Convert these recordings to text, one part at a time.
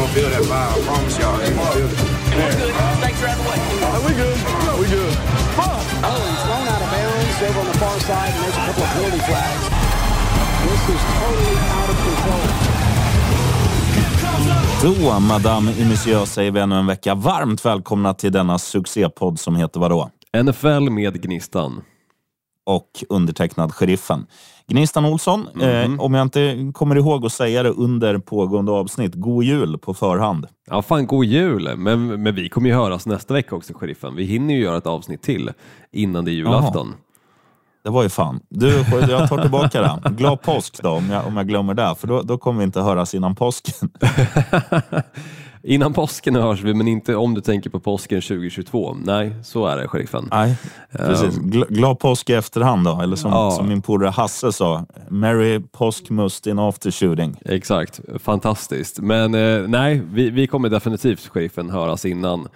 gonna feel that vibe. I promise y'all. They gonna feel it. Snakes are out of the way. Are we good? We good. Oh, he's thrown out of bounds over on the far side, and there's a couple of penalty flags. This is totally out of control. Då, madame et monsieur, säger vi ännu en vecka varmt välkomna till denna succépodd som heter vadå? NFL med Gnistan. Och undertecknad Sheriffen. Gnistan Olsson, Mhm. eh, om jag inte kommer ihåg att säga det under pågående avsnitt, god jul på förhand. Ja, fan god jul! Men, men vi kommer ju höras nästa vecka också, sheriffen. Vi hinner ju göra ett avsnitt till innan det är julafton. Det var ju fan. Du, jag tar tillbaka det. Glad påsk då, om jag, om jag glömmer det, för då, då kommer vi inte höras innan påsken. Innan påsken hörs vi, men inte om du tänker på påsken 2022. Nej, så är det, sheriffen. Nej, precis. Gl- glad påsk i efterhand då, eller som, Ja. som min polare Hasse sa, Merry påskmust in after shooting. Exakt, fantastiskt. Men eh, nej, vi, vi kommer definitivt, sheriffen, höras innan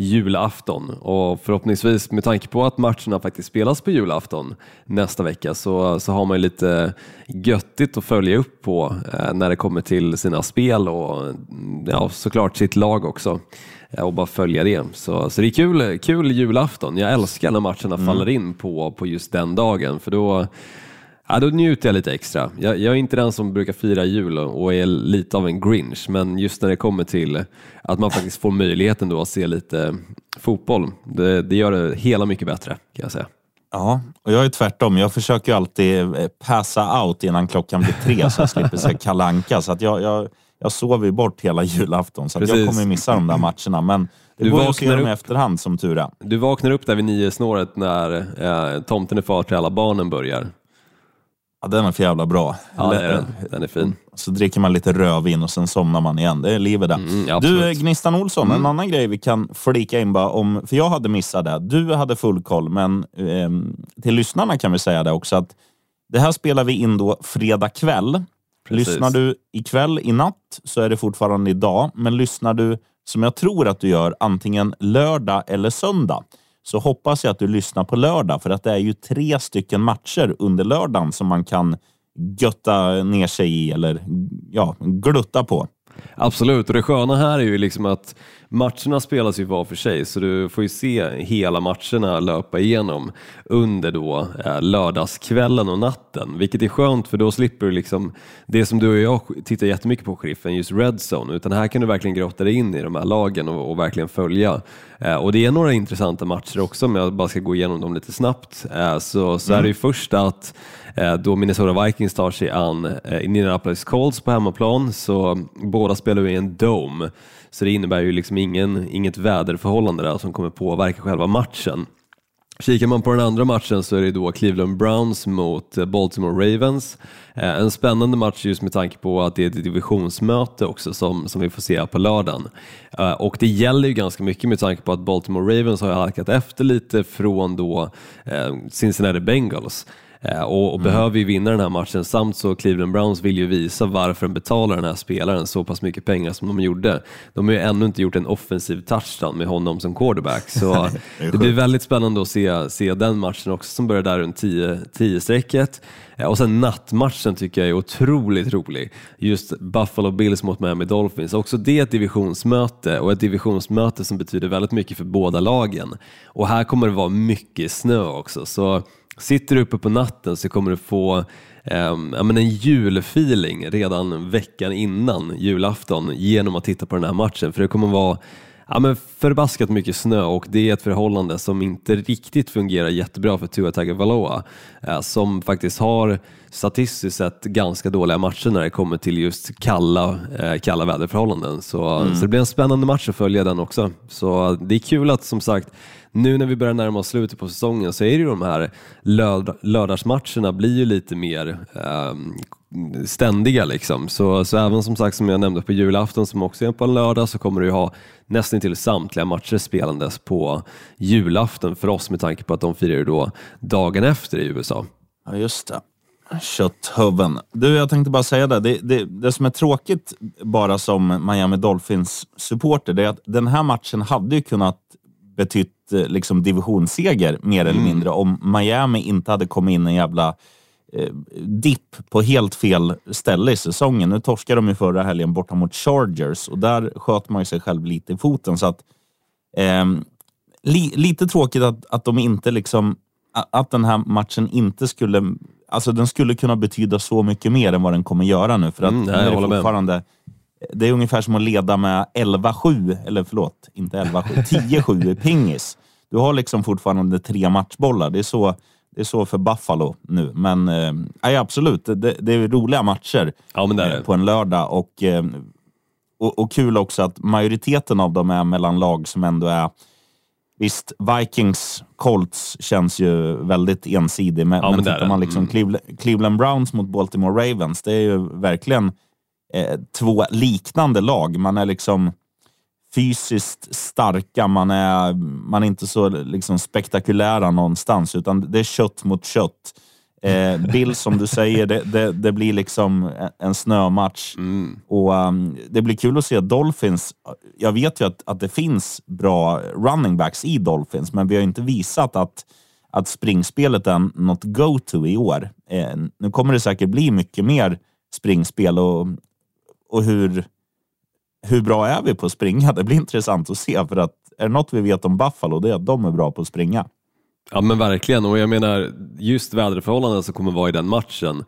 julafton och förhoppningsvis med tanke på att matcherna faktiskt spelas på julafton nästa vecka så, så har man ju lite göttigt att följa upp på eh, när det kommer till sina spel och mm, ja, såklart sitt lag också eh, och bara följa det. Så, så det är kul, kul julafton. Jag älskar när matcherna faller in på, på just den dagen för då Ja, då njuter jag lite extra. Jag, jag är inte den som brukar fira jul och är lite av en grinch, men just när det kommer till att man faktiskt får möjligheten då att se lite fotboll, det, det gör det hela mycket bättre kan jag säga. Ja, och jag är tvärtom. Jag försöker alltid eh, passa out innan klockan blir tre så jag slipper se kalanka. Så att jag, jag, jag sover bort hela julafton, så jag kommer missa de där matcherna. Men det Du går att se dem i efterhand som tur är. Du vaknar upp där vid nio snåret när eh, Tomten är far till alla barnen börjar. Ja, den är för jävla bra. Ja, är den. Den är fin. Så dricker man lite rödvin och sen somnar man igen. Det är livet det. Mm, du, absolut. eh, Gnistan Olsson, en annan grej vi kan flika in bara om, för jag hade missat det. Du hade full koll, men ehm, till lyssnarna kan vi säga det också att det här spelar vi in då fredag kväll. Precis. Lyssnar du ikväll i natt så är det fortfarande idag, men lyssnar du som jag tror att du gör antingen lördag eller söndag så hoppas jag att du lyssnar på lördag för att det är ju tre stycken matcher under lördagen som man kan götta ner sig i eller ja, glutta på. Absolut, och det sköna här är ju liksom att matcherna spelas ju var för sig så du får ju se hela matcherna löpa igenom under då eh, lördagskvällen och natten, vilket är skönt för då slipper du liksom det som du och jag tittar jättemycket på Sheriffen, just Red Zone, utan här kan du verkligen grotta dig in i de här lagen och, och verkligen följa. Eh, och det är några intressanta matcher också, om jag bara ska gå igenom dem lite snabbt, eh, så, så är det ju först att Eh, då Minnesota Vikings tar sig an Indianapolis Colts på hemmaplan så båda spelar ju i en dome så det innebär ju liksom ingen, inget väderförhållande där som kommer påverka själva matchen. Kikar man på den andra matchen så är det då Cleveland Browns mot eh, Baltimore Ravens. Eh, en spännande match just med tanke på att det är ett divisionsmöte också som, som vi får se på lördagen. Eh, och det gäller ju ganska mycket med tanke på att Baltimore Ravens har halkat efter lite från då Cincinnati Bengals. Eh, Och, och behöver ju vinna den här matchen samt så Cleveland Browns vill ju visa varför de betalar den här spelaren så pass mycket pengar som de gjorde. De har ju ännu inte gjort en offensiv touchdown med honom som quarterback så det blir väldigt spännande att se, se den matchen också som börjar där runt 10-strecket. Eh, och sen nattmatchen tycker jag är otroligt rolig. Just Buffalo Bills mot Miami Dolphins. Också det är ett divisionsmöte och ett divisionsmöte som betyder väldigt mycket för båda lagen. Och här kommer det vara mycket snö också. Så Sitter du uppe på natten så kommer du få eh, men en julfeeling redan veckan innan julafton genom att titta på den här matchen. För det kommer vara ja, men förbaskat mycket snö och det är ett förhållande som inte riktigt fungerar jättebra för Tua Tagovailoa eh, som faktiskt har statistiskt sett ganska dåliga matcher när det kommer till just kalla, eh, kalla väderförhållanden. Så, så det blir en spännande match att följa den också. Så det är kul att som sagt nu när vi börjar närma oss slutet på säsongen så är det ju de här lörd- lördagsmatcherna blir ju lite mer ehm, ständiga liksom. Så, så även som sagt som jag nämnde på julafton som också är på en lördag så kommer du ha nästan till samtliga matcher spelandes på julafton för oss med tanke på att de firar då dagen efter i USA. Ja, just det. Kötthubben. Du, jag tänkte bara säga det. Det, det. det som är tråkigt bara som Miami Dolphins supporter, det är att den här matchen hade ju kunnat betytt eh, liksom divisionsseger mer eller mindre om Miami inte hade kommit in en jävla eh, dipp på helt fel ställe i säsongen. Nu torskade de ju förra helgen borta mot Chargers och där sköt man ju sig själv lite i foten. Så att, eh, li, lite tråkigt att, att de inte liksom att den här matchen inte skulle... Alltså den skulle kunna betyda så mycket mer än vad den kommer göra nu. För att Mm, är det med. fortfarande... Det är ungefär som att leda med 11-7, eller förlåt, inte 11-7, 10-7 i pingis. Du har liksom fortfarande tre matchbollar. Det är så, det är så för Buffalo nu. Men eh, absolut, det, det är roliga matcher Ja, är eh, på en lördag. Och, eh, och, och kul också att majoriteten av dem är mellan lag som ändå är Visst, Vikings Colts känns ju väldigt ensidig, men, Ja, men men tittar man liksom Mm. Cleveland, Cleveland Browns mot Baltimore Ravens, det är ju verkligen eh, två liknande lag. Man är liksom fysiskt starka, man är, man är inte så liksom spektakulära någonstans, utan det är kött mot kött. Eh, Bill, som du säger, det, det, det blir liksom en- snömatch. Och um, Det blir kul att se Dolphins. Jag vet ju att, att det finns bra running backs i Dolphins, men vi har inte visat att, att springspelet är något go-to i år. Eh, nu kommer det säkert bli mycket mer springspel och, och hur, hur bra är vi på att springa? Det blir intressant att se, för att är det något vi vet om Buffalo, det är att de är bra på att springa. Ja men verkligen och jag menar just väderförhållanden som kommer vara i den matchen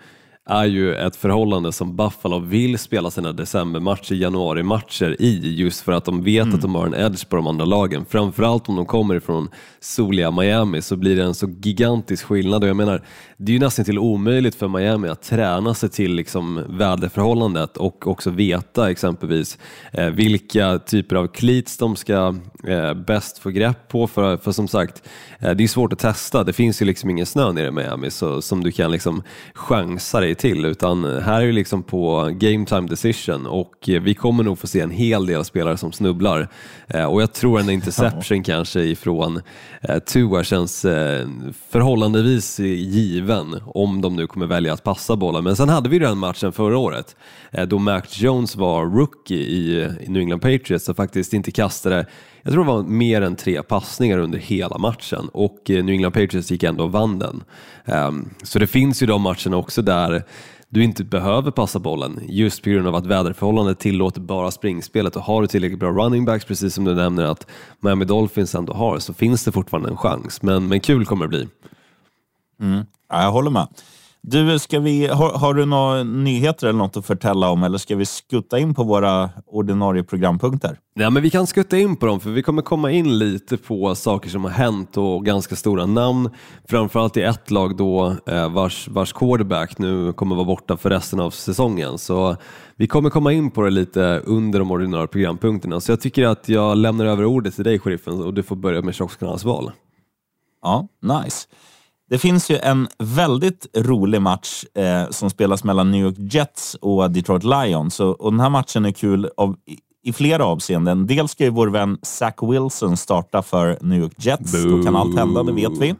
är ju ett förhållande som Buffalo vill spela sina decembermatcher, januarimatcher i just för att de vet att de har en edge på de andra lagen. Framförallt om de kommer ifrån soliga Miami så blir det en så gigantisk skillnad. Och jag menar det är ju nästan till omöjligt för Miami att träna sig till liksom väderförhållandet och också veta exempelvis eh, vilka typer av cleats de ska eh, bäst få grepp på. För, för som sagt eh, det är svårt att testa, det finns ju liksom ingen snö nere i Miami så, som du kan liksom chansa dig till utan här är det liksom på game time decision och vi kommer nog få se en hel del spelare som snubblar. Eh, och jag tror en interception kanske ifrån eh, Tua känns eh, förhållandevis given om de nu kommer välja att passa bollen. Men sen hade vi den matchen förra året då Mac Jones var rookie i, i New England Patriots och faktiskt inte kastade jag tror det var mer än tre passningar under hela matchen och eh, New England Patriots gick ändå och vann den. Ehm, så det finns ju de matcherna också där du inte behöver passa bollen just på grund av att väderförhållandet tillåter bara springspelet och har du tillräckligt bra running backs precis som du nämner att Miami Dolphins ändå har så finns det fortfarande en chans men, men kul kommer det bli. Mm. Ja, jag håller med. Du, ska vi, har, har du några nyheter eller något att förtälla om eller ska vi skutta in på våra ordinarie programpunkter? Ja, men vi kan skutta in på dem för vi kommer komma in lite på saker som har hänt och ganska stora namn. Framförallt i ett lag då eh, vars, vars quarterback nu kommer vara borta för resten av säsongen. Så vi kommer komma in på det lite under de ordinarie programpunkterna. Så jag tycker att jag lämnar över ordet till dig sheriffen och du får börja med Tjockskallarnas val. Ja, nice. Det finns ju en väldigt rolig match eh, som spelas mellan New York Jets och Detroit Lions. Och, och den här matchen är kul av, i, i flera avseenden. Dels ska ju vår vän Zach Wilson starta för New York Jets. Då kan allt hända, det vet vi.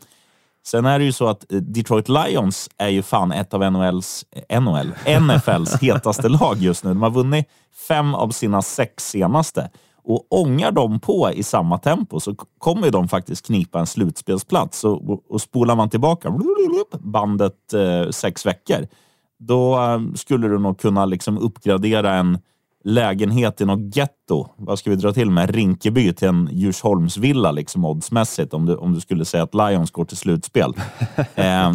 Sen är det ju så att eh, Detroit Lions är ju fan ett av NHLs, eh, NHL, NFLs hetaste lag just nu. De har vunnit fem av sina sex senaste. Och ångar de på i samma tempo så kommer de faktiskt knipa en slutspelsplats. Och, och, spolar man tillbaka bandet eh, sex veckor, då eh, skulle du nog kunna liksom uppgradera en lägenhet i något getto. Vad ska vi dra till med? Rinkeby till en Djursholmsvilla liksom oddsmässigt om du, om du skulle säga att Lions går till slutspel. eh,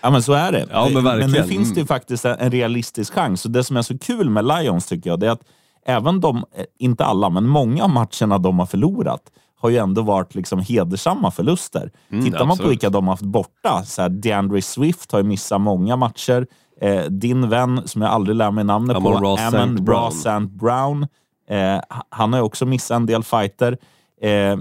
Ja, men så är det. Ja, men verkligen. nu finns det ju Mm. faktiskt en en realistisk chans. Och det som är så kul med Lions tycker jag, det är att även de, eh, inte alla, men många av matcherna de har förlorat har ju ändå varit liksom hedersamma förluster. Tittar man på absolut. vilka de har haft borta, så här, DeAndre Swift har ju missat många matcher. Eh, din vän, som jag aldrig lär mig namnet Amon på, Amon. Brown. Ross St. Brown. Eh, han har ju också missat en del fighter. Eh,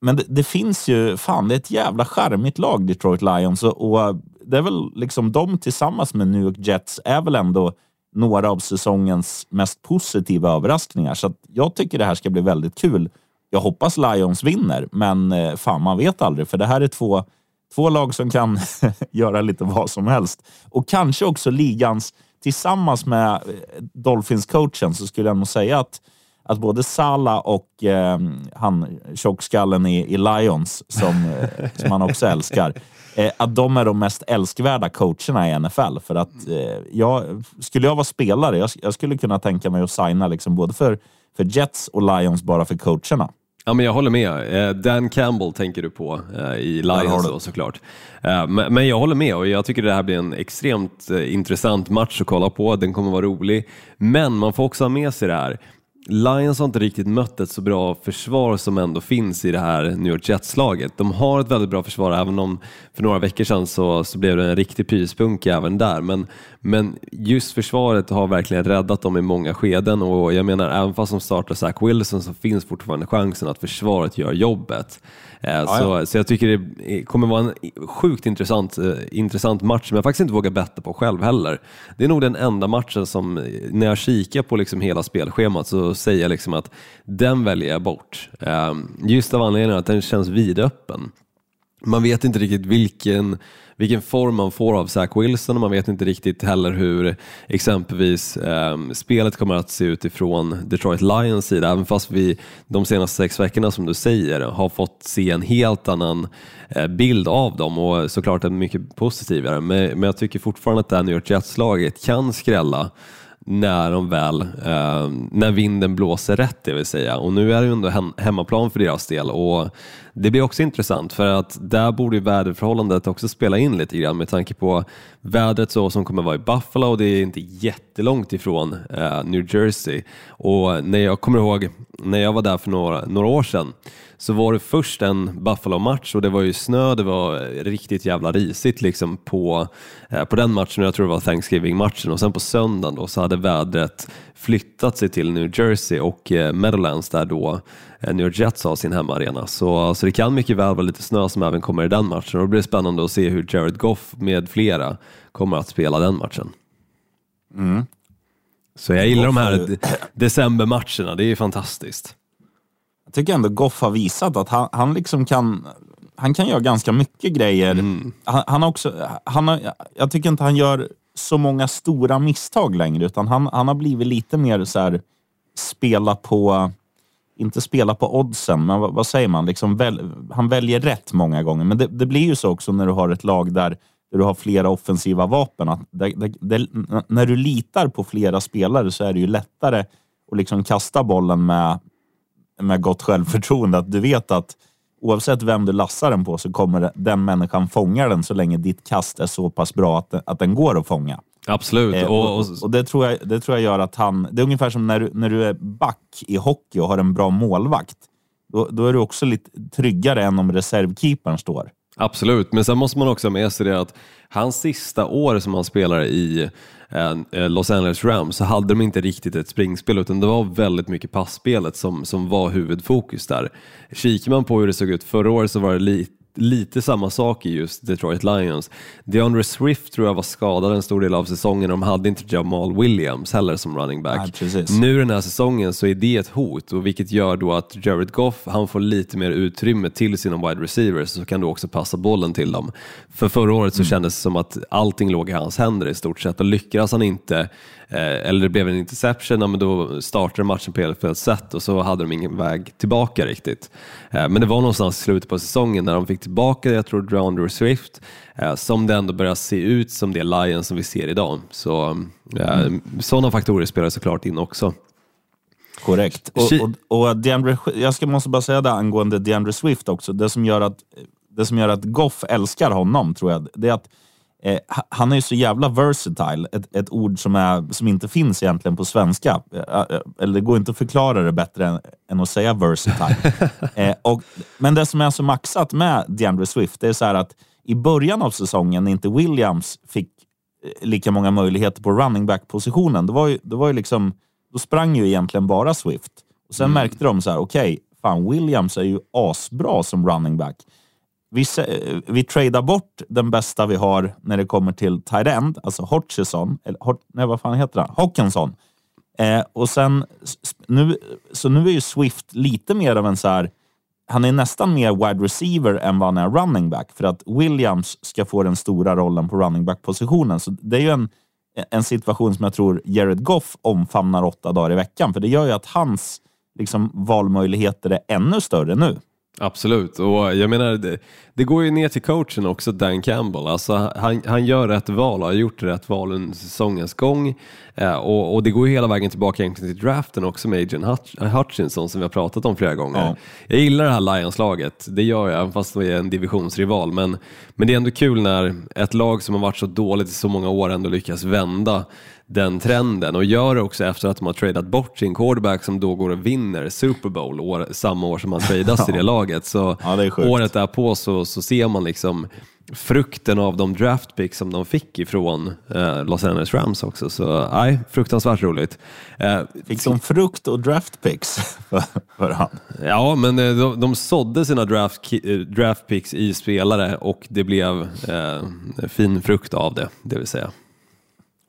men det, det finns ju, fan det är ett jävla charmigt lag Detroit Lions och, och det är väl liksom de tillsammans med New York Jets är väl ändå några av säsongens mest positiva överraskningar. Så att jag tycker det här ska bli väldigt kul. Jag hoppas Lions vinner, men eh, fan man vet aldrig för det här är två, två lag som kan göra lite vad som helst. Och kanske också ligans, tillsammans med eh, Dolphins-coachen så skulle jag nog säga att att både Sala och eh, han tjockskallen i, i Lions, som, eh, som han också älskar, eh, att de är de mest älskvärda coacherna i NFL. För att eh, jag, skulle jag vara spelare, jag, jag skulle kunna tänka mig att signa liksom både för, för Jets och Lions bara för coacherna. Ja, men jag håller med. Eh, Dan Campbell tänker du på eh, i Lions då såklart. Eh, Men jag håller med och jag tycker det här blir en extremt intressant match att kolla på. Den kommer vara rolig. Men man får också ha med sig det här. Lions har inte riktigt mött ett så bra försvar som ändå finns i det här New York Jets-laget. De har ett väldigt bra försvar, även om för några veckor sedan så, så blev det en riktig pyspunka även där. Men, men just försvaret har verkligen räddat dem i många skeden och jag menar, även fast de startar Zach Wilson så finns fortfarande chansen att försvaret gör jobbet. Eh, så, så jag tycker det kommer vara en sjukt intressant, eh, intressant match som jag faktiskt inte vågar betta på själv heller. Det är nog den enda matchen som, eh, när jag kikar på liksom hela spelschemat så säger jag liksom att den väljer jag bort. Just av anledningen att den känns vidöppen. Man vet inte riktigt vilken, vilken form man får av Zach Wilson och man vet inte riktigt heller hur exempelvis eh, spelet kommer att se ut ifrån Detroit Lions sida. Även fast vi de senaste sex veckorna som du säger har fått se en helt annan eh, bild av dem och såklart en mycket positivare. Men, men jag tycker fortfarande att det här New York Jets-laget kan skrälla när de väl, eh, när vinden blåser rätt det vill säga. Och nu är det ju ändå hem, hemmaplan för deras del och det blir också intressant för att där borde ju väderförhållandet också spela in lite grann med tanke på vädret så som kommer vara i Buffalo och det är inte jättelångt ifrån eh, New Jersey. Och när jag kommer ihåg när jag var där för några, några år sedan så var det först en Buffalo-match och det var ju snö, det var riktigt jävla risigt liksom på, eh, på den matchen, jag tror det var Thanksgiving-matchen och sen på söndagen då så hade vädret flyttat sig till New Jersey och eh, Meadowlands där då eh, New York Jets har sin hemmaarena. Så, så det kan mycket väl vara lite snö som även kommer i den matchen och det blir spännande att se hur Jared Goff med flera kommer att spela den matchen. Så jag gillar de Goff har här de- decembermatcherna, det är fantastiskt. Jag tycker ändå Goff har visat att han, han liksom kan han kan göra ganska mycket grejer. Han, han har också, han har, jag tycker inte han gör så många stora misstag längre, utan han, han har blivit lite mer så här, spela på, inte spela på oddsen, men vad, vad säger man? Liksom väl, han väljer rätt många gånger. Men det, det blir ju så också när du har ett lag där, där du har flera offensiva vapen. Att det, det, det, när du litar på flera spelare så är det ju lättare att liksom kasta bollen med, med gott självförtroende. Att du vet att oavsett vem du lassar den på så kommer den människan fånga den så länge ditt kast är så pass bra att, att den går att fånga. Absolut. Eh, och, och, och, det, tror jag, det tror jag gör att han... Det är ungefär som när när du är back i hockey och har en bra målvakt. Då, då är du också lite tryggare än om reservkeepern står. Absolut, men sen måste man också ha med sig det att hans sista år som han spelade i Eh, eh, Los Angeles Rams så hade de inte riktigt ett springspel utan det var väldigt mycket passspelet som, som var huvudfokus där. Kikar man på hur det såg ut förra året så var det lite lite samma sak i just Detroit Lions. DeAndre Swift tror jag var skadad en stor del av säsongen och de hade inte Jamal Williams heller som running back. Precis. Nu den här säsongen så är det ett hot och vilket gör då att Jared Goff han får lite mer utrymme till sina wide receivers så kan du också passa bollen till dem. För förra året så kändes det som att allting låg i hans händer i stort sett och lyckades han inte eller det blev en interception, ja, men då startade matchen på helt fel sätt och så hade de ingen väg tillbaka riktigt. Eh, Men det var någonstans i slutet på säsongen när de fick tillbaka, jag tror, DeAndre Swift, eh, som det ändå börjar se ut som det Lions som vi ser idag. Så eh, sådana faktorer spelar såklart in också. Korrekt. Och, och, och DeAndre, jag ska, måste bara säga det angående DeAndre Swift också. Det som gör att, det som gör att Goff älskar honom, tror jag, det är att eh, ha- han är ju så jävla versatile. Ett, ett ord som, är, som inte finns egentligen på svenska. Eh, eh, Eller det går inte att förklara det bättre än, än att säga versatile. eh, och, men det som är så maxat med DeAndre Swift, det är så att i början av säsongen, när inte Williams fick eh, lika många möjligheter på running back-positionen, då, var ju, då, var ju liksom, då sprang ju egentligen bara Swift. Och Sen märkte de så här, okej, fan Williams är ju asbra som running back. Vi, vi tradar bort den bästa vi har när det kommer till tight end, alltså Hutchison, eller Hort, nej vad fan heter han? Hockenson. Eh, och sen, nu, så nu är ju Swift lite mer av en så här, han är nästan mer wide receiver än vad han är running back för att Williams ska få den stora rollen på running back-positionen. Så det är ju en, en situation som jag tror Jared Goff omfamnar åtta dagar i veckan, för det gör ju att hans liksom, valmöjligheter är ännu större nu. Absolut, och jag menar det, det, går ju ner till coachen också, Dan Campbell. Alltså, han, han gör rätt val och har gjort rätt val under säsongens gång. Eh, och, och, det går ju hela vägen tillbaka egentligen till draften också med Adrian Hutch, Hutchinson som vi har pratat om flera gånger. Ja. Jag gillar det här Lions-laget, det gör jag, fast det är en divisionsrival. Men, men det är ändå kul när ett lag som har varit så dåligt i så många år ändå lyckas vända den trenden och gör det också efter att de har tradat bort sin quarterback som då går och vinner Super Bowl år, samma år som han tradas i det laget. Så ja, året därpå så, så ser man liksom frukten av de draft picks som de fick ifrån eh, Los Angeles Rams också. Så nej, fruktansvärt roligt. Eh, fick de frukt och draft picks för, för han? Ja, men eh, de, de sådde sina draft, eh, draft picks i spelare och det blev eh, fin frukt av det, det vill säga.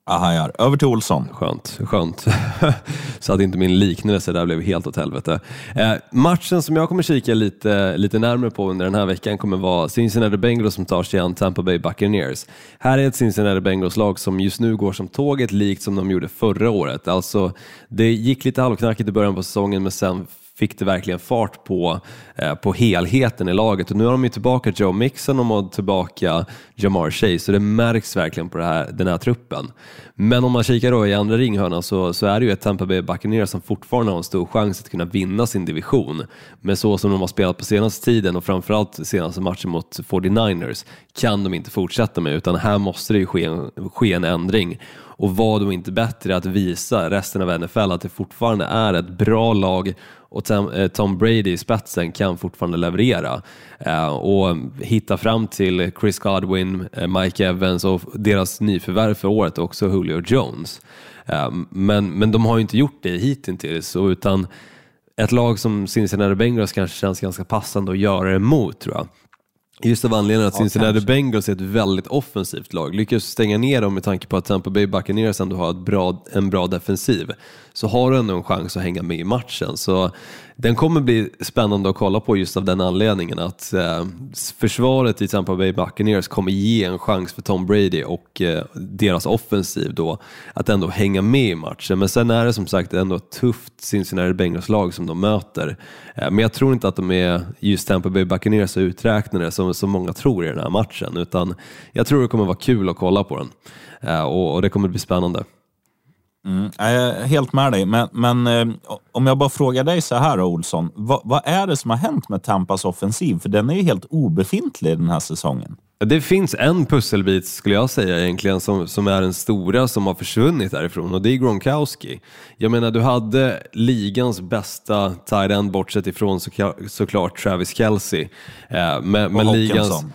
Ahajar. Över till Olsson. Skönt, skönt. så att inte min liknelse där blev helt åt helvete. Eh, matchen som jag kommer kika lite, lite närmare på under den här veckan kommer vara Cincinnati Bengals som tar sig an Tampa Bay Buccaneers. Här är ett Cincinnati Bengals-lag som just nu går som tåget likt som de gjorde förra året. Alltså, det gick lite halvknackigt i början på säsongen men sen fick det verkligen fart på, eh, på helheten i laget. Och nu har de ju tillbaka Joe Mixon och de har tillbaka Jamar Chase, så det märks verkligen på här, den här truppen. Men om man kikar då i andra ringhörnan så, så är det ju ett Tampa Bay Buccaneers som fortfarande har en stor chans att kunna vinna sin division. Men så som de har spelat på senaste tiden och framförallt senaste matchen mot 49ers kan de inte fortsätta med, utan här måste det ju ske en, ske en ändring. Och var då inte bättre att visa resten av NFL att det fortfarande är ett bra lag och Tom eh, Brady i spetsen kan fortfarande leverera eh, och hitta fram till Chris Godwin, eh, Mike Evans och deras nyförvärv för året också Julio Jones. Men, men de har ju inte gjort det hittills utan ett lag som Cincinnati Bengals kanske känns ganska passande att göra det mot tror jag. Just av anledningen att ja, Cincinnati Bengals är ett väldigt offensivt lag. Lyckas stänga ner dem med tanke på att Tampa Bay Buccaneers ändå har ett bra, en bra defensiv så har du ändå en chans att hänga med i matchen. Så den kommer bli spännande att kolla på just av den anledningen att eh, försvaret i Tampa Bay Buccaneers kommer ge en chans för Tom Brady och eh, deras offensiv då att ändå hänga med i matchen. Men sen är det som sagt ändå ett tufft Cincinnati Bengals-lag som de möter. Eh, men jag tror inte att de är just Tampa Bay Buccaneers så uträknade som, som många tror i den här matchen utan jag tror det kommer vara kul att kolla på den eh, och, och det kommer bli spännande. Mm, jag är helt med dig, men, men eh, om jag bara frågar dig så här Olsson. Vad, vad, är det som har hänt med Tampas offensiv? För den är ju helt obefintlig den här säsongen. Det finns en pusselbit skulle jag säga egentligen som, som är den stora som har försvunnit därifrån och det är Gronkowski. Jag menar du hade ligans bästa tight end bortsett ifrån så, såklart Travis Kelce. Eh, men, men ligans...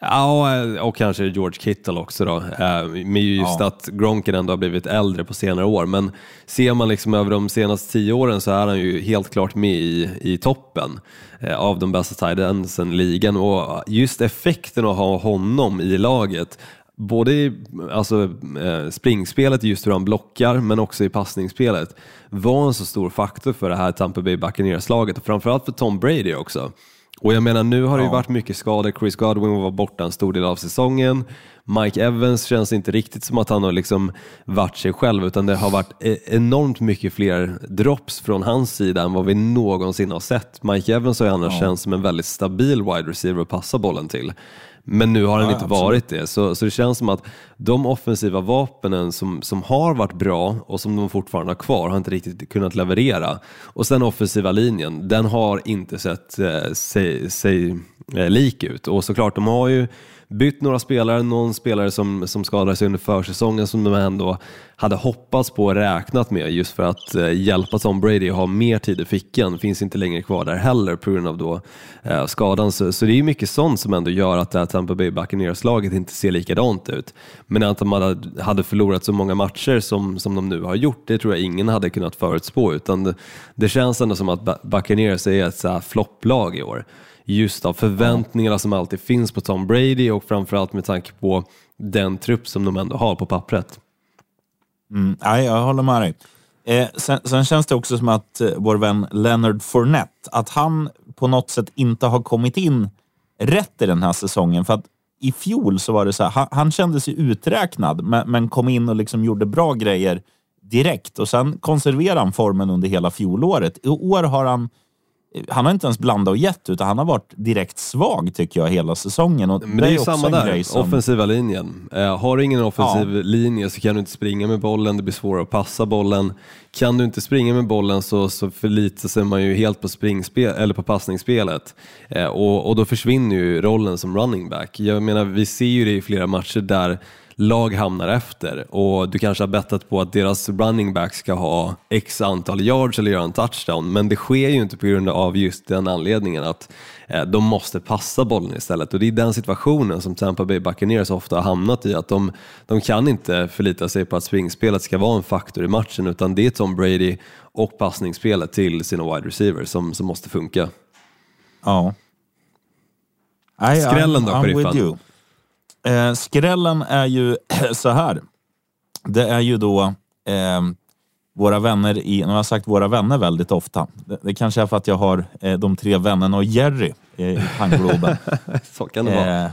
Ja, och kanske George Kittle också då. Eh, med just ja. att Gronken ändå har blivit äldre på senare år. Men ser man liksom över de senaste tio åren så är han ju helt klart med i, i toppen eh, av de bästa i ligan. Och just effekten att ha honom i laget både i alltså, eh, springspelet, just hur han blockar, men också i passningsspelet var en så stor faktor för det här Tampa Bay Buccaneers-laget och framförallt för Tom Brady också. Och jag menar, nu har det ju varit mycket skador. Chris Godwin var borta en stor del av säsongen. Mike Evans känns inte riktigt som att han har liksom varit sig själv, utan det har varit e- enormt mycket fler drops från hans sida än vad vi någonsin har sett. Mike Evans har ju annars ja. känts som en väldigt stabil wide receiver att passa bollen till. Men nu har den ja, inte absolut. varit det. Så, så det känns som att de offensiva vapnen som, som har varit bra och som de fortfarande har kvar har inte riktigt kunnat leverera. Och sen offensiva linjen, den har inte sett eh, sig, sig eh, lik ut. Och såklart, de har ju bytt några spelare, någon spelare som, som skadade sig under försäsongen som de ändå hade hoppats på och räknat med just för att eh, hjälpa Tom Brady att ha mer tid i fickan. Finns inte längre kvar där heller på grund av då, eh, skadan. Så, så, det är mycket sånt som ändå gör att det här Tampa Bay Buccaneers-laget inte ser likadant ut. Men att de hade, hade förlorat så många matcher som, som de nu har gjort, det tror jag ingen hade kunnat förutspå. Utan det, det känns ändå som att Buccaneers är ett flopplag i år just av förväntningarna ja. som alltid finns på Tom Brady och framförallt med tanke på den trupp som de ändå har på pappret. Mm, nej, jag håller med dig. Eh, sen, sen, känns det också som att eh, vår vän Leonard Fournette, att han på något sätt inte har kommit in rätt i den här säsongen. För att i fjol så var det så här, han, han kände sig uträknad, men, men, kom in och liksom gjorde bra grejer direkt och sen konserverade han formen under hela fjolåret. I år har han han har inte ens blandat och gett, utan han har varit direkt svag tycker jag hela säsongen. Och Men det är ju också samma där, som- offensiva linjen. Eh, har du ingen offensiv linje så kan du inte springa med bollen, det blir svårare att passa bollen. Kan du inte springa med bollen så, så förlitar sig man ju helt på, springspel, eller på passningsspelet eh, och, och då försvinner ju rollen som running back. Jag menar, vi ser ju det i flera matcher där lag hamnar efter och du kanske har bettat på att deras running back ska ha x antal yards eller göra en touchdown men det sker ju inte på grund av just den anledningen att eh, de måste passa bollen istället och det är den situationen som Tampa Bay Buccaneers ofta har hamnat i att de, de kan inte förlita sig på att springspelet ska vara en faktor i matchen utan det är Tom Brady och passningsspelet till sina wide receivers som, som måste funka. Ja. Nej, Skrällen då, sheriffen? Eh, skrällen är ju så här. Det är ju då eh, våra vänner i, nu har jag sagt våra vänner väldigt ofta. Det, det kanske är för att jag har eh, de tre vännerna och Jerry i panngloben. Så kan det vara. Eh,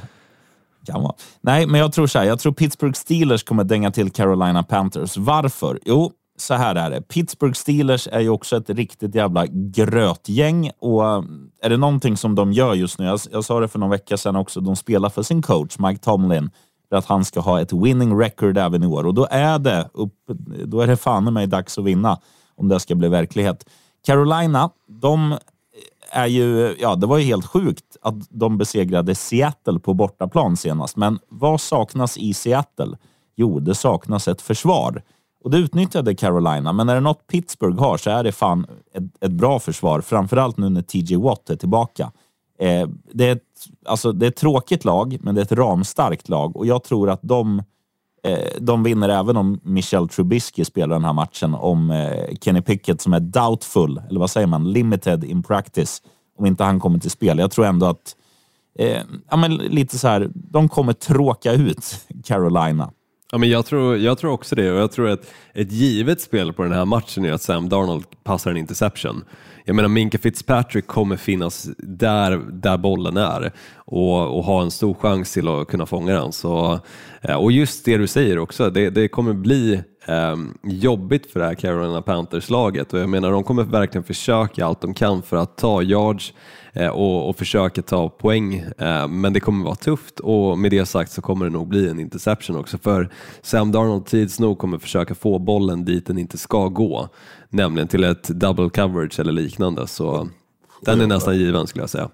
kan vara. Nej, men jag tror så här. Jag tror Pittsburgh Steelers kommer dänga till Carolina Panthers. Varför? Jo, så här är det. Pittsburgh Steelers är ju också ett riktigt jävla grötgäng och eh, är det någonting som de gör just nu, jag, jag sa det för någon vecka sedan också, de spelar för sin coach Mike Tomlin för att han ska ha ett winning record även i år och då är det, upp, då är det fan i mig dags att vinna om det ska bli verklighet. Carolina, de är ju, ja det var ju helt sjukt att de besegrade Seattle på bortaplan senast. Men vad saknas i Seattle? Jo, det saknas ett försvar. Och det utnyttjade Carolina, men är det något Pittsburgh har så är det fan ett, ett bra försvar. Framförallt nu när TJ Watt är tillbaka. Eh, det, är ett, alltså, det är ett tråkigt lag, men det är ett ramstarkt lag och jag tror att de Eh, de vinner även om Michel Trubisky spelar den här matchen. Om eh, Kenny Pickett som är doubtful, eller vad säger man, limited in practice, om inte han kommer till spel. Jag tror ändå att, eh, ja men lite så här, de kommer tråka ut Carolina. Ja, men jag, tror, jag tror också det och jag tror att ett givet spel på den här matchen är att Sam Darnold passar en interception. Jag menar Minka Fitzpatrick kommer finnas där, där bollen är och, och ha en stor chans till att kunna fånga den. Så, eh, och just det du säger också, det, det kommer bli eh, jobbigt för det här Carolina Panthers-laget. Och jag menar de kommer verkligen försöka allt de kan för att ta yards eh, och, och försöka ta poäng. Eh, men det kommer vara tufft. Och med det sagt så kommer det nog bli en interception också. För Sam Darnold tids nog kommer försöka få bollen dit den inte ska gå. Nämligen till ett double coverage eller liknande. Så den är nästan given skulle jag säga.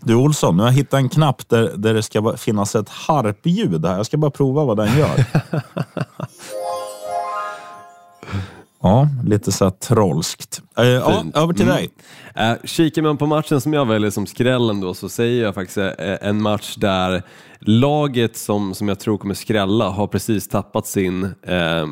Du Olsson, nu har jag hittat en knapp där, där det ska finnas ett harpljud här. Jag ska bara prova vad den gör. ja, lite så här trollskt. Eh, ja, över till Mm. dig. Eh, kikar man på matchen som jag väljer som skrällen då så säger jag faktiskt eh, en match där laget som, som jag tror kommer skrälla har precis tappat sin eh,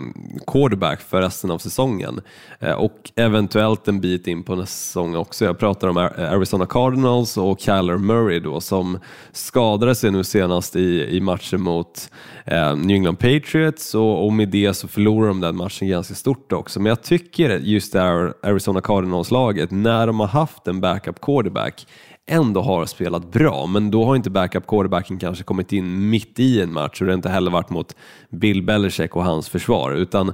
quarterback för resten av säsongen eh, och eventuellt en bit in på nästa säsong också. Jag pratar om eh, Arizona Cardinals och Kyler Murray då som skadade sig nu senast i, i matchen mot eh, New England Patriots och, och med det så förlorar de den matchen ganska stort också. Men jag tycker just det här Arizona Cardinals-laget, när de har haft en backup quarterback, ändå har spelat bra, men då har inte backup quarterbacken kanske kommit in mitt i en match och det har inte heller varit mot Bill Belichick och hans försvar, utan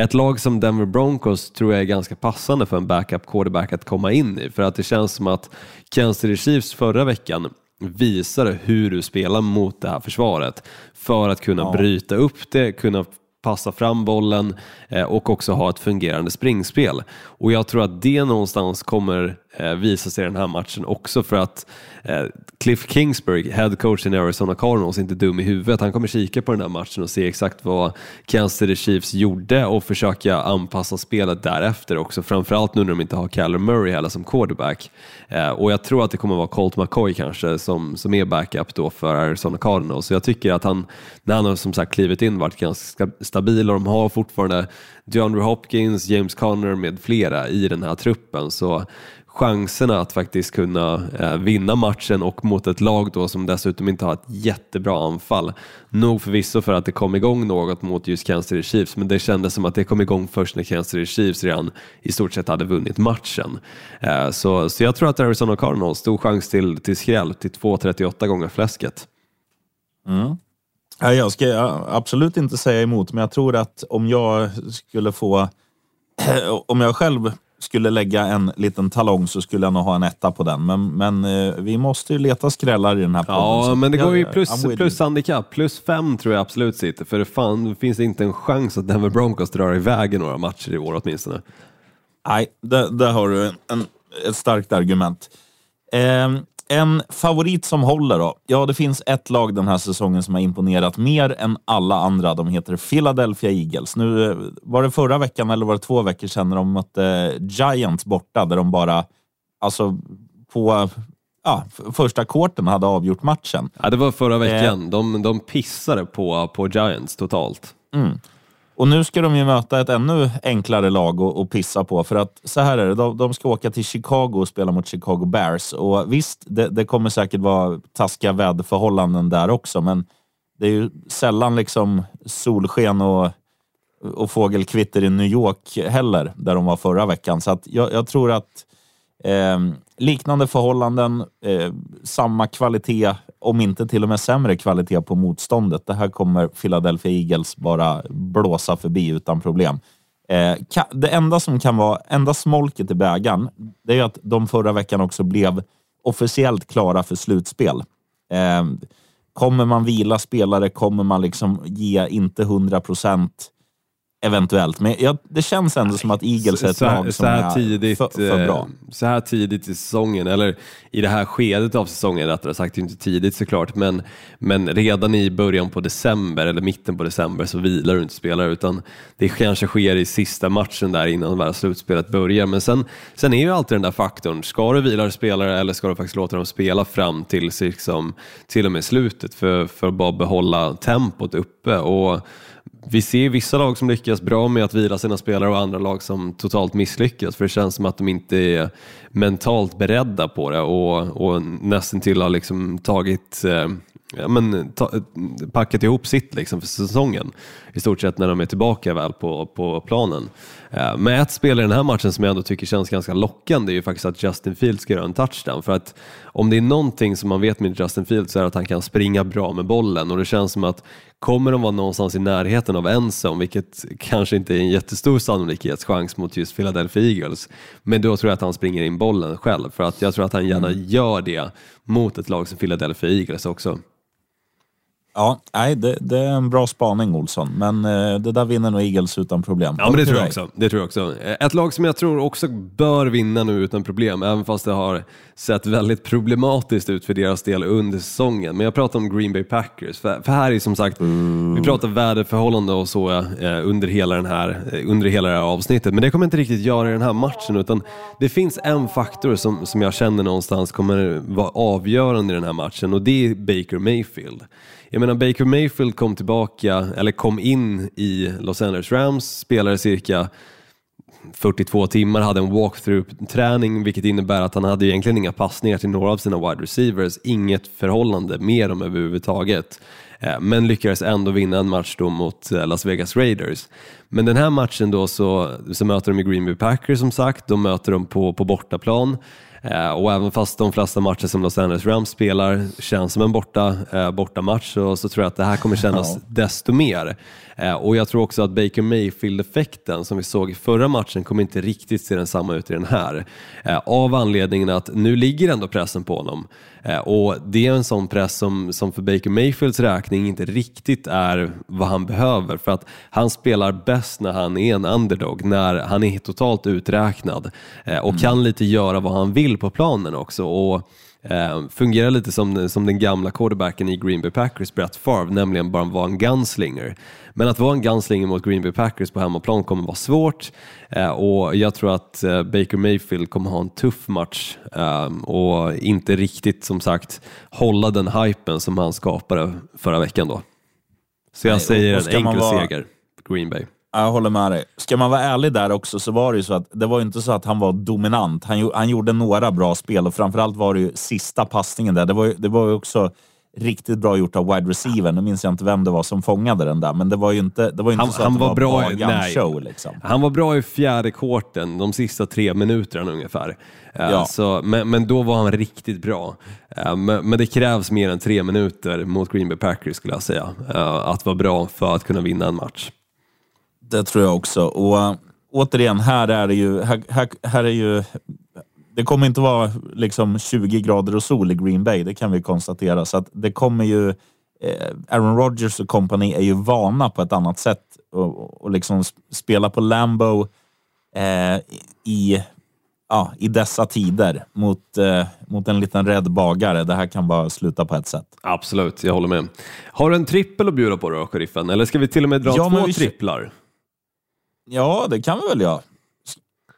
ett lag som Denver Broncos tror jag är ganska passande för en backup quarterback att komma in i, för att det känns som att Kansas City Chiefs förra veckan visade hur du spelar mot det här försvaret för att kunna bryta upp det, kunna passa fram bollen eh, och också ha ett fungerande springspel. Och jag tror att det någonstans kommer eh, visa sig i den här matchen också för att eh, Cliff Kingsbury, head coach i Arizona Cardinals, är inte dum i huvudet. Han kommer kika på den här matchen och se exakt vad Kansas City Chiefs gjorde och försöka anpassa spelet därefter också. Framförallt nu när de inte har Callum Murray heller som quarterback. Eh, och jag tror att det kommer vara Colt McCoy kanske som, som är backup då för Arizona Cardinals. Så jag tycker att han, när han har som sagt klivit in, varit ganska stabil och de har fortfarande DeAndre Hopkins, James Conner med flera i den här truppen. Så chanserna att faktiskt kunna eh, vinna matchen och mot ett lag då som dessutom inte har ett jättebra anfall. Nog förvisso för att det kom igång något mot just Kansas City Chiefs, men det kändes som att det kom igång först när Kansas City Chiefs redan i stort sett hade vunnit matchen. Eh, så, så jag tror att Arizona Cardinals stor chans till, till skräll till 2,38 gånger fläsket. Ja, jag ska absolut inte säga emot, men jag tror att om jag skulle få... Om jag själv skulle lägga en liten talong så skulle jag nog ha en etta på den. Men, men eh, vi måste ju leta skrällar i den här podden. Ja, men det går ju plus, plus handikapp. Plus fem tror jag absolut sitter. För det fan, finns det inte en chans att Denver Broncos drar iväg i några matcher i år åtminstone. Nej, där, där har du en, en, ett starkt argument. Ehm, en favorit som håller då? Ja, det finns ett lag den här säsongen som har imponerat mer än alla andra. De heter Philadelphia Eagles. Nu eh, var det förra veckan eller var det två veckor sedan när de mötte Giants borta där de bara, alltså på ja, första korten hade avgjort matchen. Ja, det var förra veckan. De, de pissade på, på Giants totalt. Och nu ska de ju möta ett ännu enklare lag att att pissa på. För att så här är det, de, de ska åka till Chicago och spela mot Chicago Bears. Och visst, det, det kommer säkert vara taskiga väderförhållanden där också, men det är ju sällan liksom solsken och, och fågelkvitter i New York heller, där de var förra veckan. Så att jag, jag tror att eh, liknande förhållanden, eh, samma kvalitet, om inte till och med sämre kvalitet på motståndet. Det här kommer Philadelphia Eagles bara blåsa förbi utan problem. Eh, det enda som kan vara, enda smolket i bägaren, det är ju att de förra veckan också blev officiellt klara för slutspel. Eh, kommer man vila spelare, kommer man liksom ge inte 100 procent eventuellt. Men jag, det känns ändå som att Eagles är ett så lag som så här är tidigt, för, för bra. eh, Så här tidigt i säsongen, eller i det här skedet av säsongen rättare sagt, inte tidigt såklart, men, men redan i början på december eller mitten på december så vilar du inte spelare utan det kanske sker i sista matchen där innan väl slutspelet börjar. Men sen, sen är ju alltid den där faktorn, ska du vila spelare eller ska du faktiskt låta dem spela fram till, liksom, till och med slutet för, för att bara behålla tempot uppe? Och vi ser vissa lag som lyckas bra med att vila sina spelare och andra lag som totalt misslyckas för det känns som att de inte är mentalt beredda på det och, och nästan till har liksom tagit eh, Ja, men, ta, packat ihop sitt liksom för säsongen i stort sett när de är tillbaka väl på, på planen. Eh, Men ett spel i den här matchen som jag ändå tycker känns ganska lockande är ju faktiskt att Justin Fields ska göra en touchdown. För att om det är någonting som man vet med Justin Fields så är det att han kan springa bra med bollen och det känns som att kommer de vara någonstans i närheten av Ensom, vilket kanske inte är en jättestor sannolikhetschans mot just Philadelphia Eagles, men då tror jag att han springer in bollen själv för att jag tror att han gärna gör det mot ett lag som Philadelphia Eagles också. Ja, nej, det, det är en bra spaning Olsson, men eh, det där vinner nog Eagles utan problem. Ja, men det tror jag också. Det tror jag också. Ett lag som jag tror också bör vinna nu utan problem, även fast det har sett väldigt problematiskt ut för deras del under säsongen. Men jag pratar om Green Bay Packers, för, för här är som sagt, vi pratar väderförhållanden och så eh, under, hela den här, eh, under hela det här avsnittet, men det kommer inte riktigt göra i den här matchen, utan det finns en faktor som, som jag känner någonstans kommer vara avgörande i den här matchen och det är Baker Mayfield. Jag menar Baker Mayfield kom tillbaka, eller kom in i Los Angeles Rams, spelade cirka 42 timmar, hade en walkthrough-träning vilket innebär att han hade egentligen inga passningar till några av sina wide receivers, inget förhållande med dem överhuvudtaget. Eh, men lyckades ändå vinna en match då mot eh, Las Vegas Raiders. Men den här matchen då så, så möter de Green Bay Packers som sagt, de möter dem på, på bortaplan. Eh, Och även fast de flesta matcher som Los Angeles Rams spelar känns som en borta, eh, bortamatch så, så tror jag att det här kommer kännas Ja. desto mer. Eh, Och jag tror också att Baker Mayfield-effekten som vi såg i förra matchen kommer inte riktigt se densamma ut i den här. Av anledningen att nu ligger ändå pressen på honom. Och det är en sån press som, som för Baker Mayfields räkning inte riktigt är vad han behöver för att han spelar bäst när han är en underdog, när han är totalt uträknad och kan lite göra vad han vill på planen också. Och Eh, fungerar lite som, som den gamla quarterbacken i Green Bay Packers, Brett Favre, nämligen bara vara en gunslinger. Men att vara en gunslinger mot Green Bay Packers på hemmaplan kommer vara svårt eh, och jag tror att eh, Baker Mayfield kommer ha en tuff match eh, och inte riktigt som sagt hålla den hypen som han skapade förra veckan då. Så jag Nej, säger en enkel vara- seger, Green Bay. Jag håller med dig. Ska man vara ärlig där också så var det ju så att det var inte så att han var dominant. Han, han gjorde några bra spel och framförallt var det ju sista passningen där. Det var ju, det var ju också riktigt bra gjort av wide receiver. Nu minns jag inte vem det var som fångade den där, men det var ju inte, det var inte Han- så han att det var bra i- show. Liksom. Han var bra i fjärde kvarten, de sista tre minuterna ungefär. Eh, Ja. Så, men, men då var han riktigt bra. Eh, Men, men det krävs mer än tre minuter mot Green Bay Packers skulle jag säga, eh, att vara bra för att kunna vinna en match. Det tror jag också. Och återigen, här är det ju... Här, här, här är ju det kommer inte vara liksom 20 grader och sol i Green Bay, det kan vi konstatera. Så att det kommer ju... Eh, Aaron Rodgers och company är ju vana på ett annat sätt och, och liksom spela på Lambo eh, i, ja, i dessa tider mot, eh, mot en liten rädd bagare. Det här kan bara sluta på ett sätt. Absolut, jag håller med. Har du en trippel att bjuda på då, sheriffen? Eller ska vi till och med dra Ja, två vi- tripplar? Ja, det kan vi väl göra.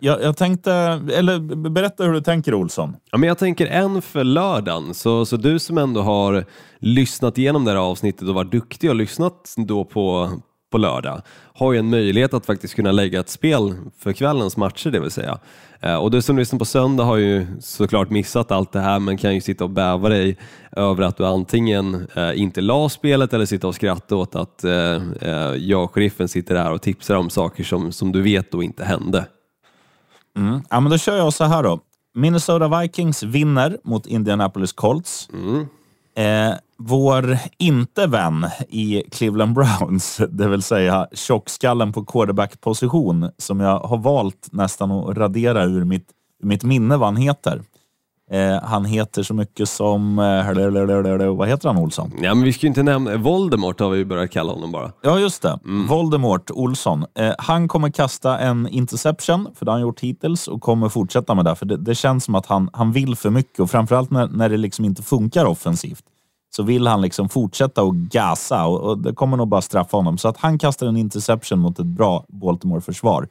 Jag, jag tänkte... Eller berätta hur du tänker, Olsson. Ja, men jag tänker en för lördagen, så, så du som ändå har lyssnat igenom det här avsnittet och varit duktig och lyssnat då på, på lördag har ju en möjlighet att faktiskt kunna lägga ett spel för kvällens matcher det vill säga. Eh, Och du som lyssnar på söndag har ju såklart missat allt det här men kan ju sitta och bäva dig över att du antingen eh, inte la spelet eller sitta och skratta åt att eh, jag och sheriffen sitter här och tipsar om saker som, som du vet då inte hände. Ja, men då kör jag så här då. Minnesota Vikings vinner mot Indianapolis Colts. Eh, vår inte-vän i Cleveland Browns, det vill säga tjockskallen på quarterback-position, som jag har valt nästan att radera ur mitt, ur mitt minne vad han heter. Eh, han heter så mycket som... Eh, vad heter han, Olsson? Ja, men vi ska ju inte nämna, Voldemort har vi börjat kalla honom bara. Ja, just det. Voldemort Olsson. Eh, han kommer kasta en interception, för det har han gjort hittills, och kommer fortsätta med det. För det, det känns som att han, han vill för mycket och framförallt när, när det liksom inte funkar offensivt så vill han liksom fortsätta och gasa och, och det kommer nog bara straffa honom. Så att han kastar en interception mot ett bra Baltimore-försvar.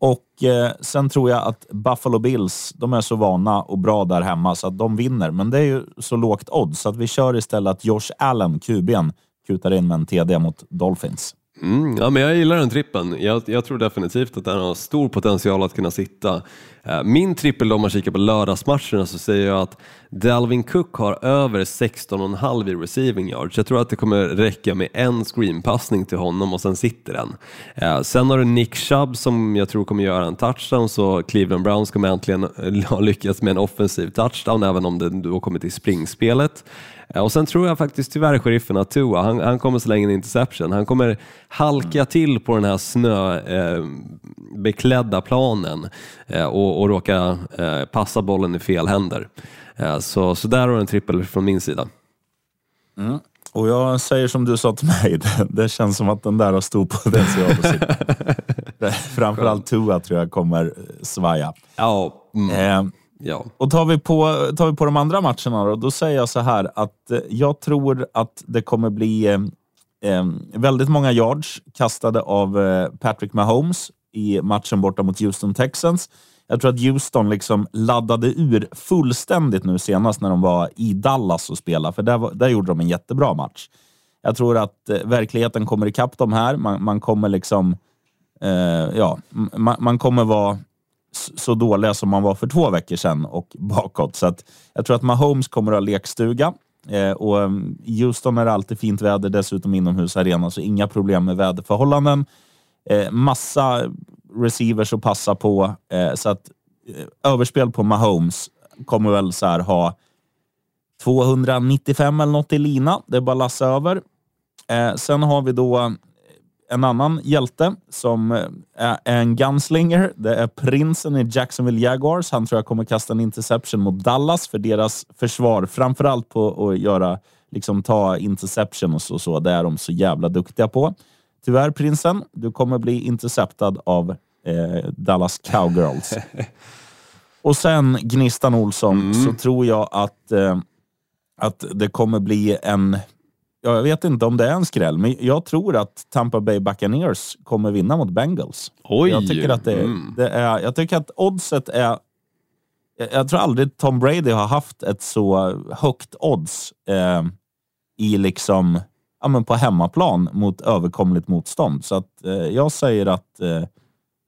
Och eh, sen tror jag att Buffalo Bills, de är så vana och bra där hemma så att de vinner. Men det är ju så lågt odds så att vi kör istället att Josh Allen, QB'n, kutar in med en TD mot Dolphins. Mm, ja, men jag gillar den trippen. Jag, jag tror definitivt att den har stor potential att kunna sitta. Eh, min trippel då, om man kikar på lördagsmatcherna så säger jag att Dalvin Cook har över 16,5 i receiving yards. Jag tror att det kommer räcka med en screenpassning till honom och sen sitter den. Eh, sen har du Nick Chubb som jag tror kommer göra en touchdown så Cleveland Browns kommer äntligen ha lyckats med en offensiv touchdown även om det då kommer till springspelet. Eh, Och sen tror jag faktiskt tyvärr sheriffen att Tua, han, han kommer slänga en interception. Han kommer halka till på den här snöbeklädda planen eh, och, och råka eh, passa bollen i fel händer. Eh, så, så där har du en trippel från min sida. Och jag säger som du sa till mig, det, det känns som att den där har stor potential att sitta. Framförallt Tua tror jag kommer eh, svaja. Ja, mm, Eh, ja. och tar vi, på, tar vi på de andra matcherna då, då säger jag så här att eh, jag tror att det kommer bli eh, eh, väldigt många yards kastade av eh, Patrick Mahomes i matchen borta mot Houston Texans. Jag tror att Houston liksom laddade ur fullständigt nu senast när de var i Dallas och spelade, för där, var, där gjorde de en jättebra match. Jag tror att eh, verkligheten kommer ikapp dem här. Man, man kommer liksom... Eh, ja, man, man kommer vara så dåliga som man var för två veckor sedan och bakåt. Så att jag tror att Mahomes kommer att ha lekstuga. Eh, och mm, i Houston är det alltid fint väder, dessutom inomhusarena, så inga problem med väderförhållanden. Eh, massa receivers att passa på, eh, så att eh, överspel på Mahomes kommer väl så här ha 295 eller något i lina. Det är bara att lassa över. Eh, sen har vi då en annan hjälte som eh, är en gunslinger. Det är prinsen i Jacksonville Jaguars. Han tror jag kommer kasta en interception mot Dallas för deras försvar. Framförallt på att göra, liksom ta interception och så, så. Det är de så jävla duktiga på. Tyvärr prinsen, du kommer bli interceptad av eh, Dallas Cowgirls. och sen Gnistan Olsson, så tror jag att, eh, att det kommer bli en jag vet inte om det är en skräll, men jag tror att Tampa Bay Buccaneers kommer vinna mot Bengals. Oj! Jag tycker att det, Mm. det är... Jag tycker att oddset är... Jag, jag tror aldrig Tom Brady har haft ett så högt odds eh, i liksom... Ja, men på hemmaplan mot överkomligt motstånd. Så att eh, jag säger att, eh,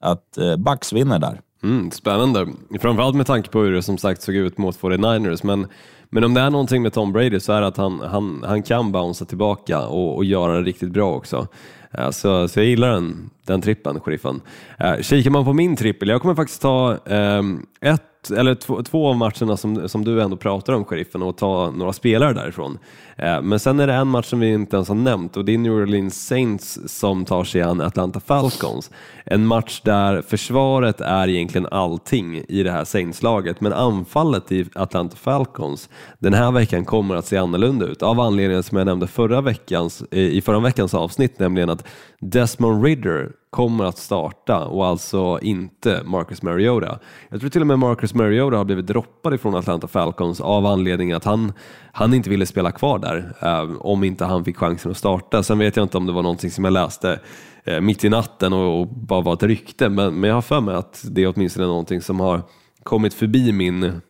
att eh, Bucks vinner där. Mm, spännande. Framförallt med tanke på hur det som sagt såg ut mot 49ers. Men, men om det är någonting med Tom Brady så är det att han, han, han kan bouncea tillbaka och, och göra det riktigt bra också. Eh, så, så jag gillar den, den trippen, sheriffen. Eh, kikar man på min trippel, jag kommer faktiskt ta eh, ett ett, eller två, två av matcherna som, som du ändå pratar om, sheriffen, och ta några spelare därifrån. Eh, men sen är det en match som vi inte ens har nämnt och det är New Orleans Saints som tar sig an Atlanta Falcons. En match där försvaret är egentligen allting i det här Saints-laget, men anfallet i Atlanta Falcons den här veckan kommer att se annorlunda ut av anledningen som jag nämnde förra veckans, i förra veckans avsnitt, nämligen att Desmond Ridder kommer att starta och alltså inte Marcus Mariota. Jag tror till och med Marcus Mariota har blivit droppad ifrån Atlanta Falcons av anledningen att han, han inte ville spela kvar där eh, om inte han fick chansen att starta. Sen vet jag inte om det var någonting som jag läste eh, mitt i natten och, och, bara var ett rykte, men, men jag har för mig att det är åtminstone någonting som har kommit förbi min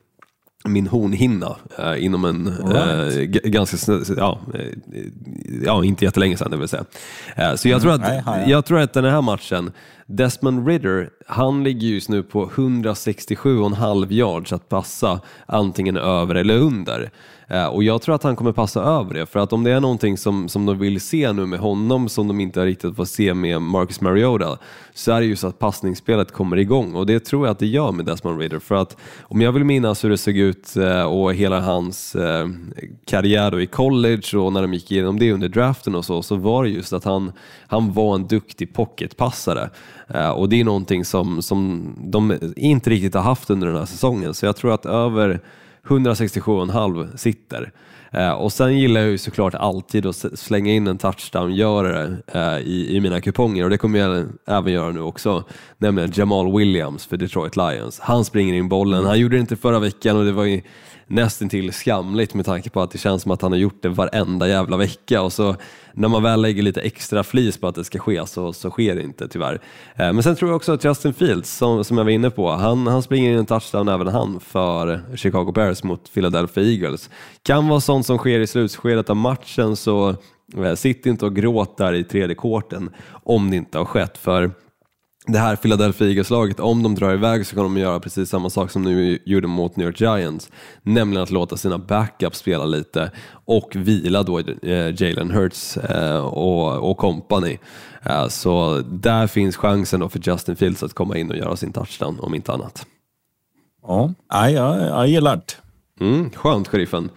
min hornhinna eh, inom en right. eh, ganska, ja, eh, ja, inte jättelänge sedan det vill säga. Eh, så jag, mm, tror att, jag tror att den här matchen, Desmond Ridder, han ligger just nu på 167,5 yards att passa antingen över eller under. Eh, och jag tror att han kommer passa över det, för att om det är någonting som, som de vill se nu med honom som de inte riktigt får se med Marcus Mariota, så är det just att passningsspelet kommer igång och det tror jag att det gör med Desmond Ridder. För att om jag vill minnas hur det såg ut eh, och hela hans eh, karriär då i college och när de gick igenom det under draften och så, så var det just att han, han var en duktig pocketpassare. Och det är någonting som, som de inte riktigt har haft under den här säsongen, så jag tror att över 167,5 sitter. Eh, och sen gillar jag ju såklart alltid att slänga in en touchdown-görare eh, i, i mina kuponger och det kommer jag även göra nu också, nämligen Jamal Williams för Detroit Lions. Han springer in bollen, han gjorde det inte förra veckan och det var ju nästan till skamligt med tanke på att det känns som att han har gjort det varenda jävla vecka och så när man väl lägger lite extra flis på att det ska ske så, så sker det inte tyvärr. Eh, men sen tror jag också att Justin Fields, som, som jag var inne på, han, han springer in en touchdown även han för Chicago Bears mot Philadelphia Eagles. Kan vara sånt som sker i slutskedet av matchen så eh, sitt inte och gråt där i tredje korten om det inte har skett. för det här Philadelphia Eagles-laget, om de drar iväg så kan de göra precis samma sak som de gjorde mot New York Giants, nämligen att låta sina backups spela lite och vila då eh, Jalen Hurts eh, och, och company. Eh, så där finns chansen då för Justin Fields att komma in och göra sin touchdown, om inte annat. Ja, jag, jag gillar det. Mm, skönt, sheriffen.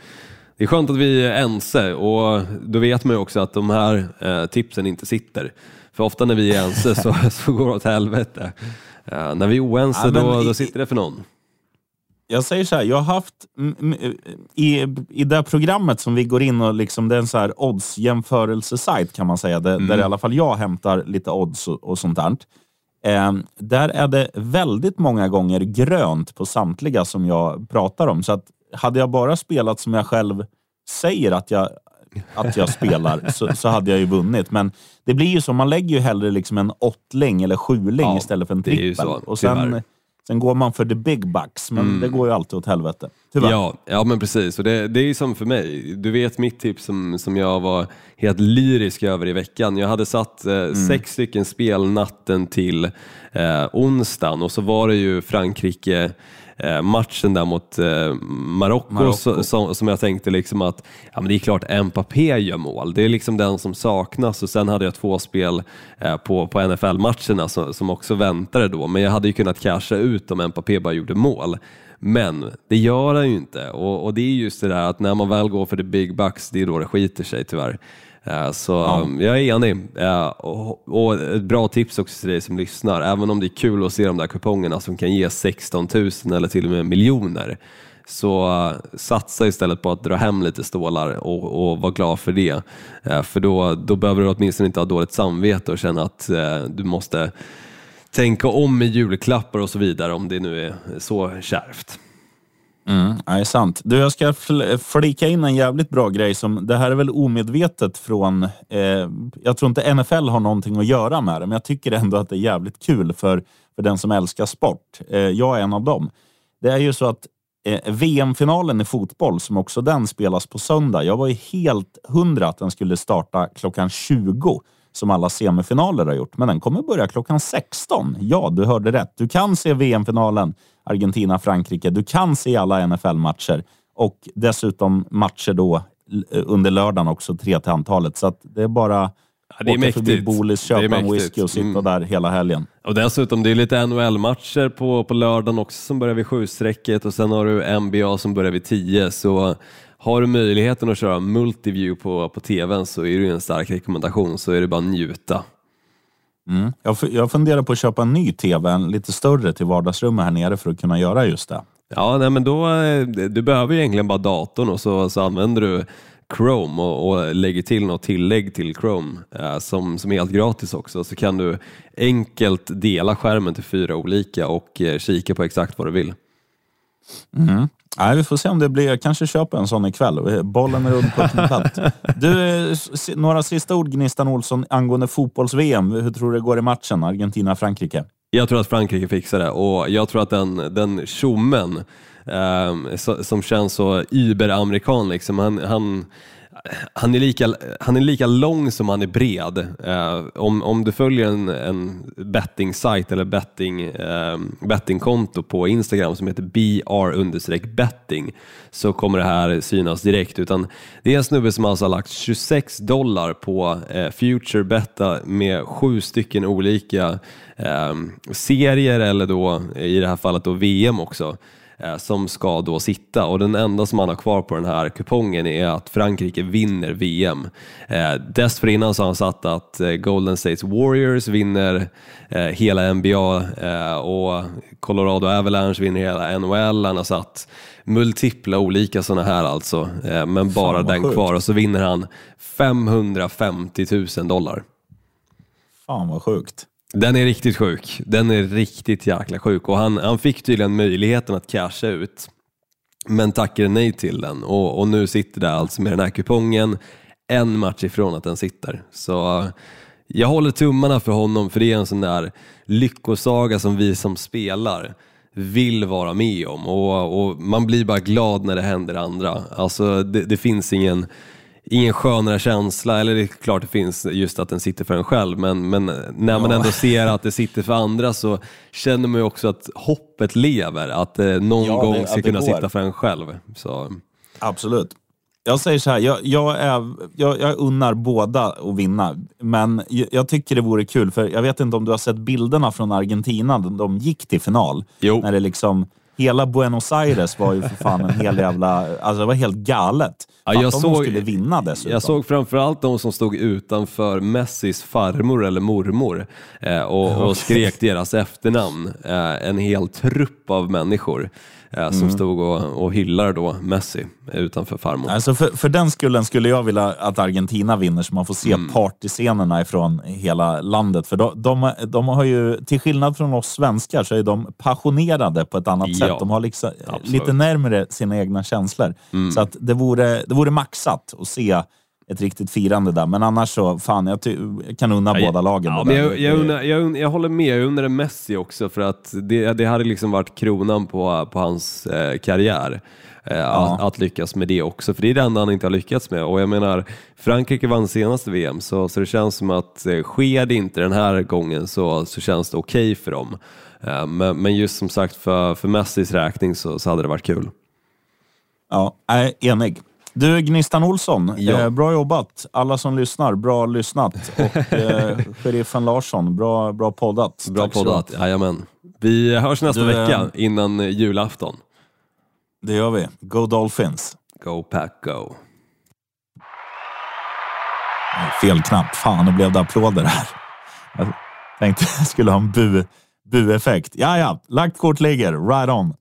Det är skönt att vi är ense och då vet man ju också att de här tipsen inte sitter. För ofta när vi är ense så, så går det åt helvete. Uh, när vi är oense ja, då, då sitter det för någon. Jag säger så här, jag har haft i, i det programmet som vi går in och liksom, det är en så här odds-jämförelsesajt kan man säga, där, mm. där i alla fall jag hämtar lite odds och, och sånt där. Eh, där är det väldigt många gånger grönt på samtliga som jag pratar om. Så att hade jag bara spelat som jag själv säger att jag att jag spelar så, så hade jag ju vunnit. Men det blir ju så, man lägger ju hellre liksom en åttling eller sjuling ja, istället för en trippel. Och sen, sen går man för the big bucks, men mm. det går ju alltid åt helvete. Tyvärr. Ja, ja men precis. Och det, det är ju som för mig. Du vet mitt tips som, som jag var helt lyrisk över i veckan. Jag hade satt eh, mm. sex stycken spel natten till eh, onsdagen och så var det ju Frankrike matchen där mot eh, Marocko som, som jag tänkte liksom att ja, men det är klart Mbappé gör mål. Det är liksom den som saknas och sen hade jag två spel eh, på, på NFL-matcherna som, som också väntade då, men jag hade ju kunnat casha ut om Mbappé bara gjorde mål. Men det gör han ju inte och, och, det är just det där att när man väl går för the big bucks, det är då det skiter sig tyvärr. Eh, så ja. Um, jag är enig. Eh, och ett bra tips också till dig som lyssnar, även om det är kul att se de där kupongerna som kan ge 16 000 eller till och med miljoner, så uh, satsa istället på att dra hem lite stålar och, och var glad för det. För då, då behöver du åtminstone inte ha dåligt samvete och känna att du måste tänka om med julklappar och så vidare om det nu är så kärvt. Mm, det är sant. Du, jag ska flika in en jävligt bra grej. Som, det här är väl omedvetet från... Eh, jag tror inte NFL har någonting att göra med det, men jag tycker ändå att det är jävligt kul för, för den som älskar sport. Eh, jag är en av dem. Det är ju så att eh, VM-finalen i fotboll, som också den spelas på söndag. Jag var ju helt hundra att den skulle starta klockan 20 som alla semifinaler har gjort. Men den kommer börja klockan 16. Ja, du hörde rätt. Du kan se VM-finalen Argentina-Frankrike. Du kan se alla NFL-matcher och dessutom matcher då under lördagen också, tre till antalet. Så det är bara Ja, det är Åka förbi mäktigt. Bolis, Det är köpa en whisky och sitta Mm. där hela helgen. Och dessutom, det är lite NHL-matcher på, på lördagen också som börjar vid sju-strecket och sen har du NBA som börjar vid tio. Så har du möjligheten att köra multiview på, på tvn så är det en stark rekommendation, så är det bara njuta. Mm. Jag, jag funderar på att köpa en ny tv, en lite större till vardagsrummet här nere för att kunna göra just det. Ja, nej, men då, eh, du behöver egentligen bara datorn och så, så använder du Chrome och, och lägger till något tillägg till Chrome eh, som, som är helt gratis också. Så kan du enkelt dela skärmen till fyra olika och eh, kika på exakt vad du vill. Nej, vi får se om det blir. Jag kanske köper en sån ikväll. Bollen är runt på ett platt. Du, eh, några sista ord Gnistan Olsson angående fotbolls-VM. Hur tror du det går i matchen Argentina-Frankrike? Jag tror att Frankrike fixar det och jag tror att den, den tjommen eh, som känns så überamerikan, liksom, han, han, han, är lika, han är lika lång som han är bred. Eh, om, om du följer en, en betting-sajt eller betting, eh, bettingkonto på Instagram som heter br-betting så kommer det här synas direkt. Utan det är en snubbe som alltså har lagt 26 dollar på eh, Future Betta med sju stycken olika eh, serier eller då i det här fallet då VM också som ska då sitta och den enda som han har kvar på den här kupongen är att Frankrike vinner VM. Eh, dessförinnan så har han satt att eh, Golden State Warriors vinner eh, hela NBA eh, och Colorado Avalanche vinner hela NHL. Han har satt multipla olika sådana här alltså, eh, men bara den sjukt. kvar och så vinner han 550 000 dollar. Fan vad sjukt. Den är riktigt sjuk. Den är riktigt jäkla sjuk och han, han fick tydligen möjligheten att casha ut men tackade nej till den och, och nu sitter det alltså med den här kupongen en match ifrån att den sitter. Så eh, jag håller tummarna för honom för det är en sån där lyckosaga som vi som spelar vill vara med om och, och man blir bara glad när det händer andra. Alltså det, det finns ingen ingen skönare känsla, eller det är klart det finns just att den sitter för en själv, men, men när man ändå ser att det sitter för andra så känner man ju också att hoppet lever, att eh, någon Ja, det- gång ska det kunna går. sitta för en själv. Så, Absolut. Jag säger så här, jag, jag, är, jag, jag unnar båda att vinna, men jag, tycker det vore kul, för jag vet inte om du har sett bilderna från Argentina, de gick till final. Jo. När det liksom, hela Buenos Aires var ju för fan en hel jävla, alltså det var helt galet. Ja, jag såg- de skulle vinna dessutom. Jag såg framförallt de som stod utanför Messis farmor eller mormor eh, och, och skrek deras efternamn. Eh, en hel trupp av människor eh, som Mm. stod och, och hyllar då Messi utanför farmor. Alltså för, för den skullen skulle jag vilja att Argentina vinner så man får se Mm. partyscenerna ifrån hela landet. För de, de, de har ju, till skillnad från oss svenskar, så är de passionerade på ett annat Ja, sätt. De har liksom, absolut. lite närmare sina egna känslor. Så att det vore, det vore maxat att se ett riktigt firande där. Men annars så, fan, jag, jag kan unna båda lagen. Ja, det men jag, jag, undrar, jag, jag håller med, jag undrar Messi också för att det, det hade liksom varit kronan på, på hans eh, karriär. Eh, att, att lyckas med det också, för det är det enda han inte har lyckats med. Och jag menar, Frankrike vann senaste VM, så, så det känns som att eh, sker det inte den här gången så, så känns det okej för dem. Eh, men, men just som sagt, för, för Messis räkning så, så hade det varit kul. Ja, nej, enig. Du, Gnistan Olsson, Ja. eh, bra jobbat. Alla som lyssnar, bra lyssnat. Och eh, sheriffen Larsson, bra, bra poddat. Bra Tack poddat, jajamän. Vi hörs nästa Du, eh, vecka innan eh, julafton. Det gör vi. Go Dolphins. Go pack go! Nej, Fel knapp. Fan, nu blev det applåder här. Jag tänkte jag skulle ha en bu, bu-effekt. Ja, ja, lagt kort ligger. Right on.